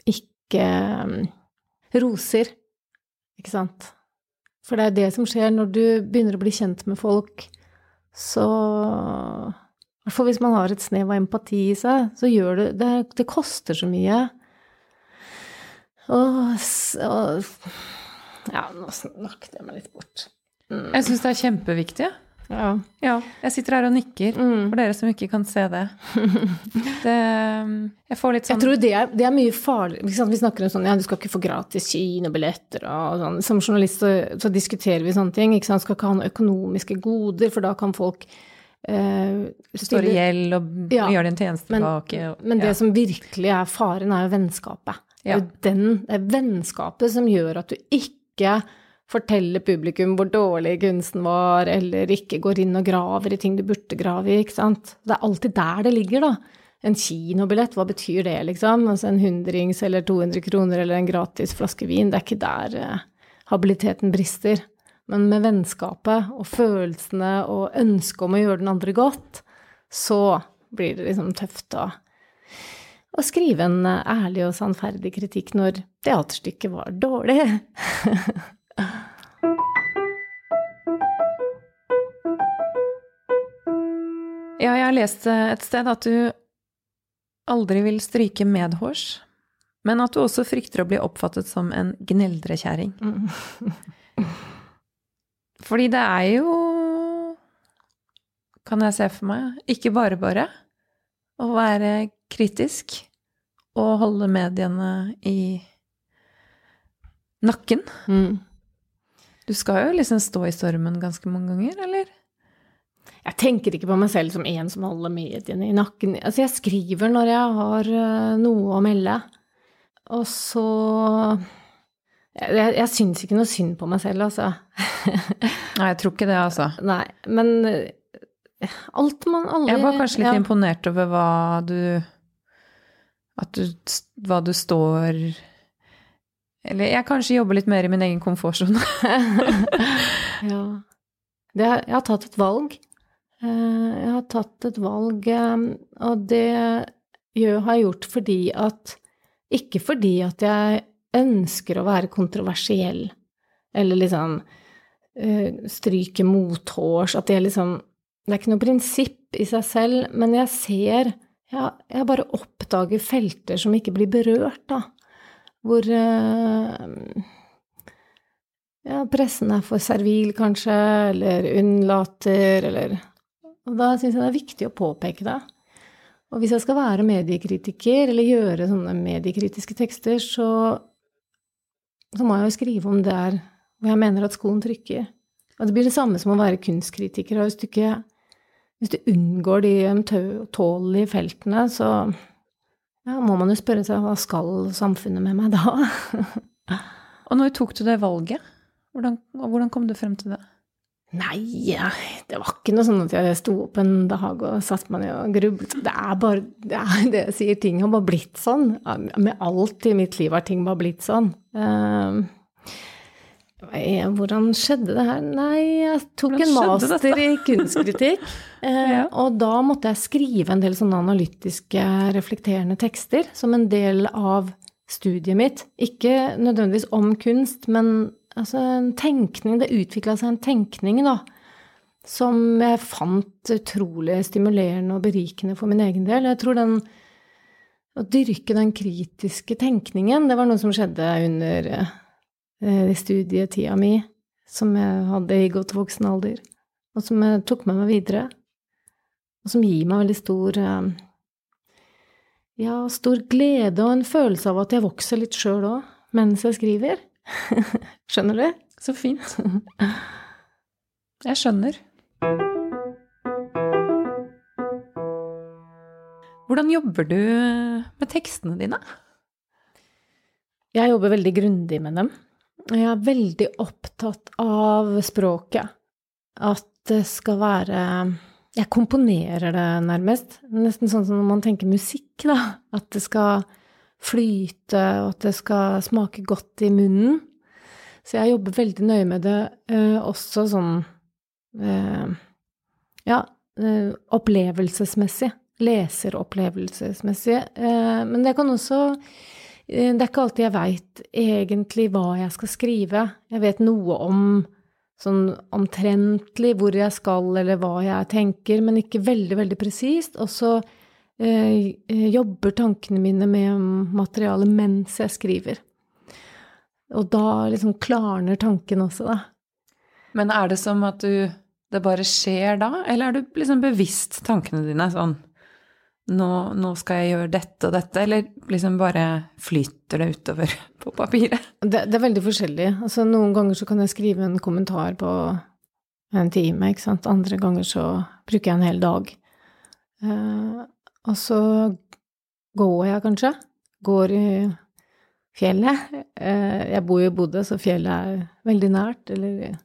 ikke eh, roser, ikke sant? For det er det som skjer når du begynner å bli kjent med folk, så fall hvis man har et snev av empati i seg, så gjør det Det, det koster så mye. Og, og Ja, nå snakket jeg meg litt bort. Mm. Jeg syns det er kjempeviktig. Ja. Ja, jeg sitter her og nikker, Mm. for dere som ikke kan se det. det jeg får litt sånn Jeg tror det er, det er mye farlig? Vi snakker om sånn ja, du skal ikke få gratis kinobilletter og sånn. Som journalist så, så diskuterer vi sånne ting. Ikke sant? Skal ikke ha noen økonomiske goder, for da kan folk eh, står i gjeld og Ja, gjør din tjeneste men- tilbake. og- Men det ja. som virkelig er faren, er jo vennskapet. Det er jo den, det er vennskapet som gjør at du ikke forteller publikum hvor dårlig kunsten var, eller ikke går inn og graver i ting du burde grave i, ikke sant. Det er alltid der det ligger, da. En kinobillett, hva betyr det, liksom? Altså en hundrings eller 200 kroner eller en gratis flaske vin, det er ikke der eh, habiliteten brister. Men med vennskapet og følelsene og ønsket om å gjøre den andre godt, så blir det liksom tøft å, å skrive en eh, ærlig og sannferdig kritikk når teaterstykket var dårlig. Ja, jeg har lest et sted at du aldri vil stryke medhårs, men at du også frykter å bli oppfattet som en gneldrekjerring. Mm. Fordi det er jo, kan jeg se for meg, ikke bare bare å være kritisk og holde mediene i nakken. Mm. Du skal jo liksom stå i stormen ganske mange ganger, eller? Jeg tenker ikke på meg selv som en som holder mediene i nakken. Altså, jeg skriver når jeg har eh, noe å melde. Og så Jeg, jeg syns ikke noe synd på meg selv, altså. Nei, jeg tror ikke det, altså. Nei, men eh, alt man aldri Jeg var kanskje litt ja. imponert over hva du At du Hva du står Eller jeg kanskje jobber litt mer i min egen komfortsone. ja. Det, jeg har tatt et valg. Eh, jeg har tatt et valg, eh, og det har jeg gjort fordi at Ikke fordi at jeg ønsker å være kontroversiell, eller liksom uh, stryke mothårs, at det liksom Det er ikke noe prinsipp i seg selv, men jeg ser jeg, Jeg bare oppdager felter som ikke blir berørt, da. Hvor ja, pressen er for servil, kanskje, eller unnlater, eller og da syns jeg det er viktig å påpeke det. Og hvis jeg skal være mediekritiker, eller gjøre sånne mediekritiske tekster, så, så må jeg jo skrive om der hvor jeg mener at skoen trykker. Og det blir det samme som å være kunstkritiker. Og hvis du, ikke, hvis du unngår de ømtålige feltene, så ja, må man jo spørre seg hva skal samfunnet med meg da? og når tok du det valget? Hvordan, hvordan kom du frem til det? Nei, det var ikke noe sånn at jeg sto opp en dag og satte meg ned og grublet. Det er bare det, er det jeg sier, ting har bare blitt sånn. Med alt i mitt liv har ting bare blitt sånn. Uh, hvordan skjedde det her? Nei, jeg tok en master i kunstkritikk. Uh, ja. Og da måtte jeg skrive en del sånne analytiske, reflekterende tekster som en del av studiet mitt. Ikke nødvendigvis om kunst, men Altså en tenkning Det utvikla seg en tenkning, da, som jeg fant utrolig stimulerende og berikende for min egen del. Jeg tror den Å dyrke den kritiske tenkningen, det var noe som skjedde under eh, studietida mi, som jeg hadde i godt voksen alder, og som jeg tok med meg videre, og som gir meg veldig stor eh, ja, stor glede og en følelse av at jeg vokser litt sjøl òg, mens jeg skriver. Skjønner du? Så fint. Jeg skjønner. Hvordan jobber du med tekstene dine? Jeg jobber veldig grundig med dem. Jeg er veldig opptatt av språket. At det skal være Jeg komponerer det nærmest. Nesten sånn som når man tenker musikk, da. At det skal flyte, og at det skal smake godt i munnen. Så jeg jobber veldig nøye med det eh, også sånn eh, Ja, eh, opplevelsesmessig. Leseropplevelsesmessig. men det kan også Det er ikke alltid jeg veit egentlig hva jeg skal skrive. Jeg vet noe om sånn omtrentlig hvor jeg skal, eller hva jeg tenker, men ikke veldig, veldig presist. Og så Eh, eh, jobber tankene mine med materialet mens jeg skriver. Og da liksom klarner tanken også, da. Men er det som at du Det bare skjer da, eller er du liksom bevisst tankene dine sånn nå, nå, skal jeg gjøre dette og dette, eller liksom bare flyter det utover på papiret? Det, det, er veldig forskjellig. Altså, noen ganger så kan jeg skrive en kommentar på en time, ikke sant. Andre ganger så bruker jeg en hel dag. Uh, og så går jeg kanskje. Går i fjellet. Eh, jeg bor jo i Bodø, så fjellet er veldig nært. Eller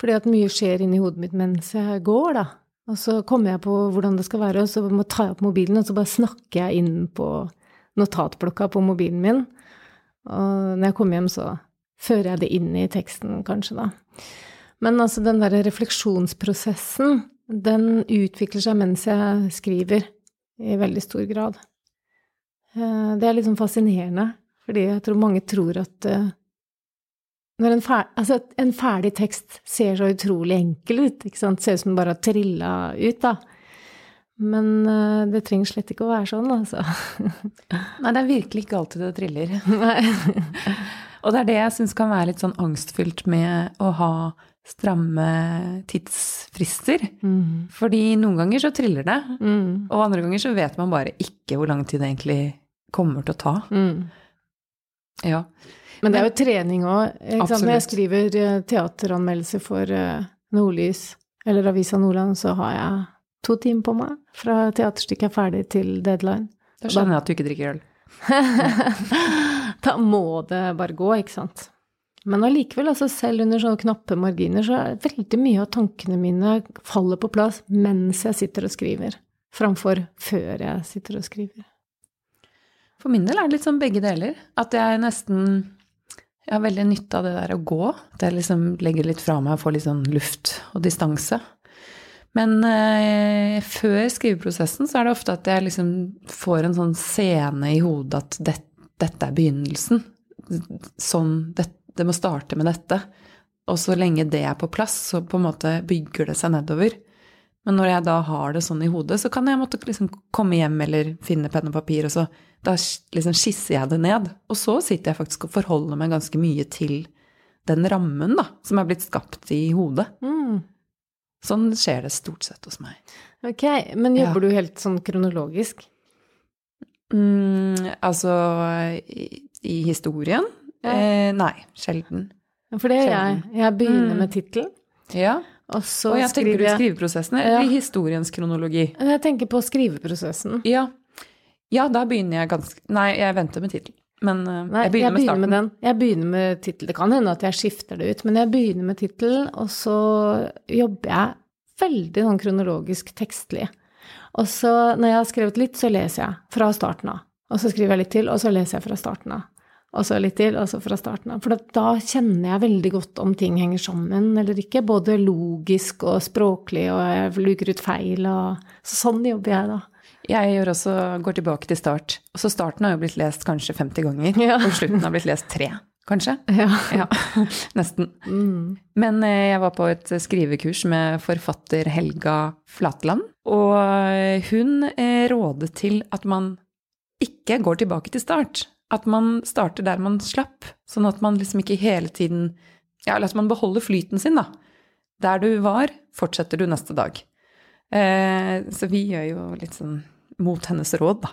fordi at mye skjer inni hodet mitt mens jeg går, da. Og så kommer jeg på hvordan det skal være, og så må jeg ta opp mobilen, og så bare snakker jeg inn på notatblokka på mobilen min. Og når jeg kommer hjem, så fører jeg det inn i teksten, kanskje, da. Men altså, den derre refleksjonsprosessen, den utvikler seg mens jeg skriver, i veldig stor grad. Eh, det er litt sånn fascinerende, fordi jeg tror mange tror at eh, når en, fer altså, en ferdig tekst ser så utrolig enkel ut, ikke sant, ser ut som den bare har trilla ut, da. Men uh, det trenger slett ikke å være sånn, altså. Nei, det er virkelig ikke alltid det triller. Nei. Og det er det jeg syns kan være litt sånn angstfylt med å ha stramme tidsfrister. Mm. Fordi noen ganger så triller det, mm. og andre ganger så vet man bare ikke hvor lang tid det egentlig kommer til å ta. Mm. Ja. Men det er jo trening òg. Når jeg skriver eh, teateranmeldelse for eh, Nordlys eller Avisa Nordland, så har jeg to timer på meg fra teaterstykket er ferdig til deadline. Da skjønner jeg at du ikke drikker øl. da må det bare gå, ikke sant. Men allikevel, altså selv under sånne knappe marginer, så er veldig mye av tankene mine faller på plass mens jeg sitter og skriver, framfor før jeg sitter og skriver. For min del er det litt sånn begge deler. At jeg nesten Jeg har veldig nytte av det der å gå. At jeg liksom legger litt fra meg og får litt sånn luft og distanse. Men eh, før skriveprosessen så er det ofte at jeg liksom får en sånn scene i hodet at det, dette er begynnelsen. Sånn det, det, må starte med dette. Og så lenge det er på plass, så på en måte bygger det seg nedover. Men når jeg da har det sånn i hodet, så kan jeg måtte liksom komme hjem eller finne penn og papir, og så da liksom skisser jeg det ned. Og så sitter jeg faktisk og forholder meg ganske mye til den rammen da, som er blitt skapt i hodet. Mm. Sånn skjer det stort sett hos meg. Ok, Men jobber ja. du helt sånn kronologisk? Mm, altså i, i historien? Ja. Eh, nei, sjelden. For det gjør jeg. Jeg begynner mm. med tittelen. Ja. Og så og jeg tenker du skriveprosessen eller ja. historiens kronologi? Jeg tenker på skriveprosessen. Ja. ja, da begynner jeg ganske Nei, jeg venter med tittelen. Men uh, Nei, jeg begynner, jeg med starten. Med den. Jeg begynner med tittel. Det kan hende at jeg skifter det ut, men jeg begynner med tittelen, og så jobber jeg veldig sånn kronologisk tekstlig. Og så, når jeg har skrevet litt, så leser jeg fra starten av. Og så skriver jeg litt til, og så leser jeg fra starten av. Og så litt til, og så fra starten av. For da kjenner jeg veldig godt om ting henger sammen eller ikke. Både logisk og språklig, og jeg luker ut feil og Så sånn jobber jeg, da. Jeg gjør også, går tilbake til start. Så starten har jo blitt lest kanskje 50 ganger, ja. og slutten har blitt lest tre, kanskje. Ja. ja nesten. Mm. Men eh, jeg var på et skrivekurs med forfatter Helga Flatland, og hun eh, rådet til at man ikke går tilbake til start. At man starter der man slapp, sånn at man liksom ikke hele tiden Ja, eller at man beholder flyten sin, da. Der du var, fortsetter du neste dag. Eh, så vi gjør jo litt sånn mot hennes råd, da.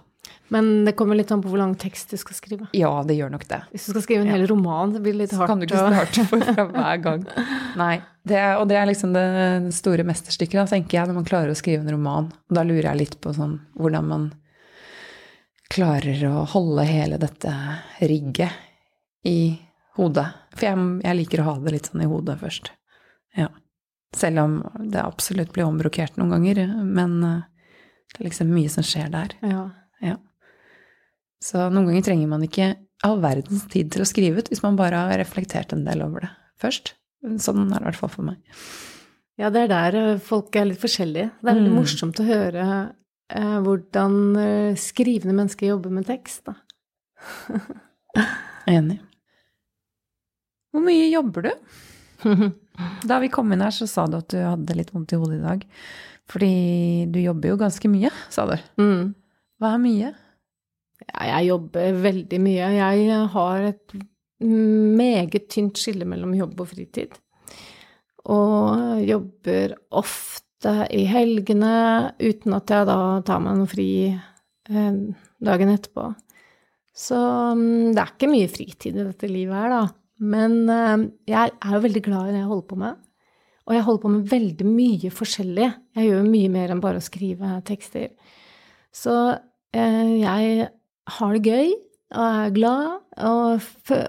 Men det kommer litt an på hvor lang tekst du skal skrive. Ja, det gjør nok det. Hvis du skal skrive en hel roman, så blir det litt hardt. Så kan du ikke starte for fra hver gang. Nei. Det er, og det er liksom det store mesterstykket, da, tenker jeg, når man klarer å skrive en roman. Og da lurer jeg litt på sånn hvordan man klarer å holde hele dette rigget i hodet. For jeg, jeg liker å ha det litt sånn i hodet først. Ja. Selv om det absolutt blir ombrokert noen ganger. Men eh, det er liksom mye som skjer der. Ja. ja. Så noen ganger trenger man ikke all verdens tid til å skrive ut hvis man bare har reflektert en del over det først. Sånn er det i hvert fall for meg. Ja, det er der eh, folk er litt forskjellige. Det er veldig mm. morsomt å høre eh, hvordan eh, skrivende mennesker jobber med tekst, da. Enig. Hvor mye jobber du? Da vi kom inn her, så sa du at du hadde litt vondt i hodet i dag. Fordi du jobber jo ganske mye, sa du. Mm. Hva er mye? Ja, jeg jobber veldig mye. Jeg har et meget tynt skille mellom jobb og fritid. Og jobber ofte i helgene uten at jeg da tar meg noe fri eh, dagen etterpå. Så mm, det er ikke mye fritid i dette livet her, da. Men eh, jeg er jo veldig glad i det jeg holder på med. Og jeg holder på med veldig mye forskjellig. Jeg gjør mye mer enn bare å skrive tekster. Så eh, jeg har det gøy. og er glad og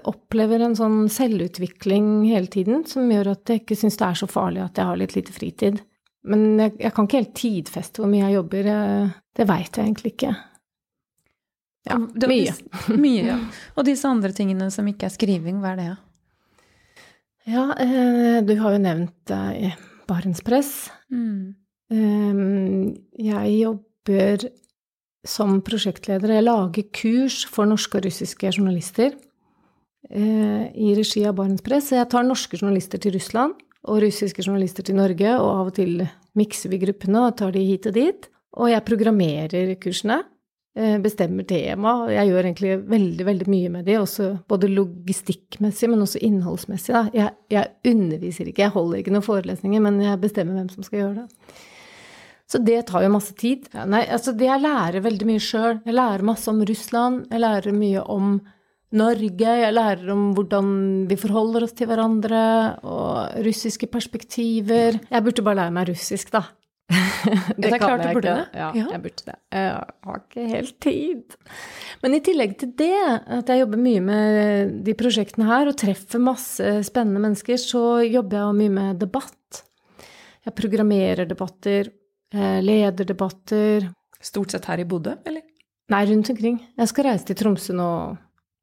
opplever en sånn selvutvikling hele tiden som gjør at jeg ikke syns det er så farlig at jeg har litt lite fritid. Men jeg, jeg kan ikke helt tidfeste hvor mye jeg jobber. Det veit jeg egentlig ikke. Ja, mye. mye, ja. Og disse andre tingene som ikke er skriving, hva er det? Ja, eh, du har jo nevnt eh, Barentspress. Mm. Eh, jeg jobber som prosjektleder. Jeg lager kurs for norske og russiske journalister eh, i regi av Barentspress. Jeg tar norske journalister til Russland og russiske journalister til Norge, og av og til mikser vi gruppene og tar de hit og dit. Og jeg programmerer kursene. Eh, bestemmer tema. og Jeg gjør egentlig veldig veldig mye med de, også både logistikkmessig, men også innholdsmessig. Da. Jeg, jeg underviser ikke, jeg holder ikke noen forelesninger, men jeg bestemmer hvem som skal gjøre det. Så det tar jo masse tid. Ja, nei, altså jeg lærer veldig mye sjøl. Jeg lærer masse om Russland, jeg lærer mye om Norge, jeg lærer om hvordan vi forholder oss til hverandre, og russiske perspektiver. Jeg burde bare lære meg russisk, da. det, det er klart du burde det. Ja, ja, jeg burde det. Jeg har ikke helt tid. Men i tillegg til det, at jeg jobber mye med de prosjektene her og treffer masse spennende mennesker, så jobber jeg mye med debatt. Jeg programmerer debatter, leder debatter. Stort sett her i Bodø, eller? Nei, rundt omkring. Jeg skal reise til Tromsø nå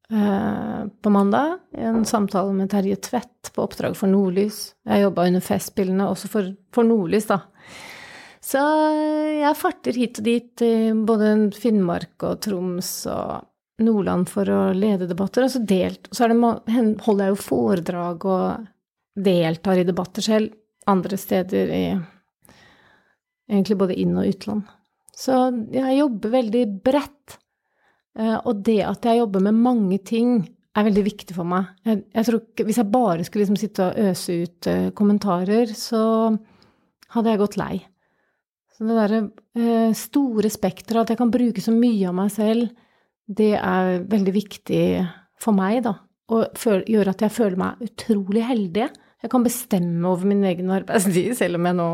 på mandag. I en samtale med Terje Tvedt på oppdrag for Nordlys. Jeg jobba under Festspillene også for, for, Nordlys, da. Så jeg farter hit og dit i både Finnmark og Troms og Nordland for å lede debatter. Og så, delt, så det, holder jeg jo foredrag og deltar i debatter selv andre steder i Egentlig både inn- og utland. Så jeg jobber veldig bredt. Eh, og det at jeg jobber med mange ting, er veldig viktig for meg. Jeg, jeg tror ikke, Hvis jeg bare skulle liksom sitte og øse ut uh, kommentarer, så hadde jeg gått lei. Så det derre uh, store spekteret, at jeg kan bruke så mye av meg selv, det er veldig viktig for meg, da. Og gjør at jeg føler meg utrolig heldig. Jeg kan bestemme over min egen arbeidstid, selv om jeg nå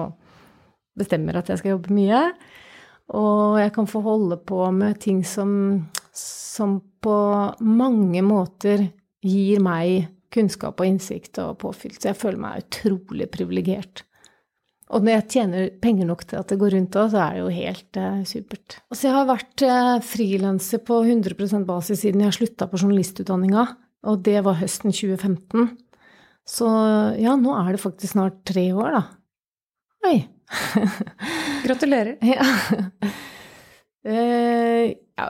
bestemmer at jeg skal jobbe mye. Og jeg kan få holde på med ting som, som på mange måter gir meg kunnskap og innsikt og påfylt. Så jeg føler meg utrolig privilegert. Og når jeg tjener penger nok til at det går rundt òg, så er det jo helt eh, supert. Altså, jeg har vært eh, frilanser på 100 basis siden jeg slutta på journalistutdanninga, og det var høsten 2015. Så ja, nå er det faktisk snart tre år, da. Oi. Gratulerer. Ja. Uh, ja,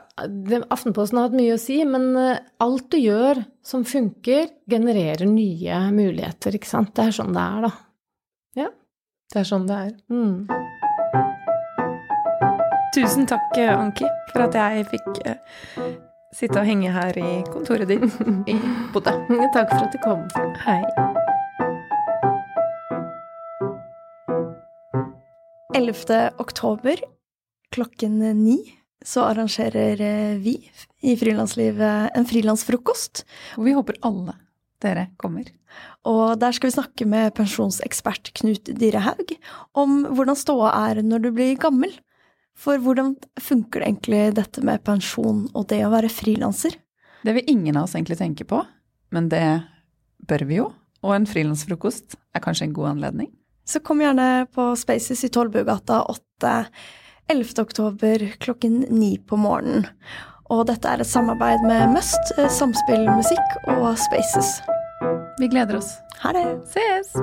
Aftenposten har hatt mye å si, men uh, alt du gjør som funker, genererer nye muligheter, ikke sant. Det er sånn det er, da. Ja. Det er sånn det er. Mm. Tusen takk, Anki, for at jeg fikk uh, sitte og henge her i kontoret ditt i Bodø. takk for at du kom. Hei. 11. oktober klokken ni så arrangerer eh, vi i Frilanslivet en frilansfrokost. Og vi håper alle dere kommer. Og der skal vi snakke med pensjonsekspert Knut Direhaug om hvordan ståa er når du blir gammel. For hvordan funker det egentlig dette med pensjon og det å være frilanser? Det vil ingen av oss egentlig tenke på, men det bør vi jo. Og en frilansfrokost er kanskje en god anledning? Så kom gjerne på Spaces i Tollbugata 8 11. oktober klokken 9 på morgenen. Og dette er et samarbeid med Must, samspillmusikk Samspill Musikk og Spaces. Vi gleder oss. Ha det. Ses!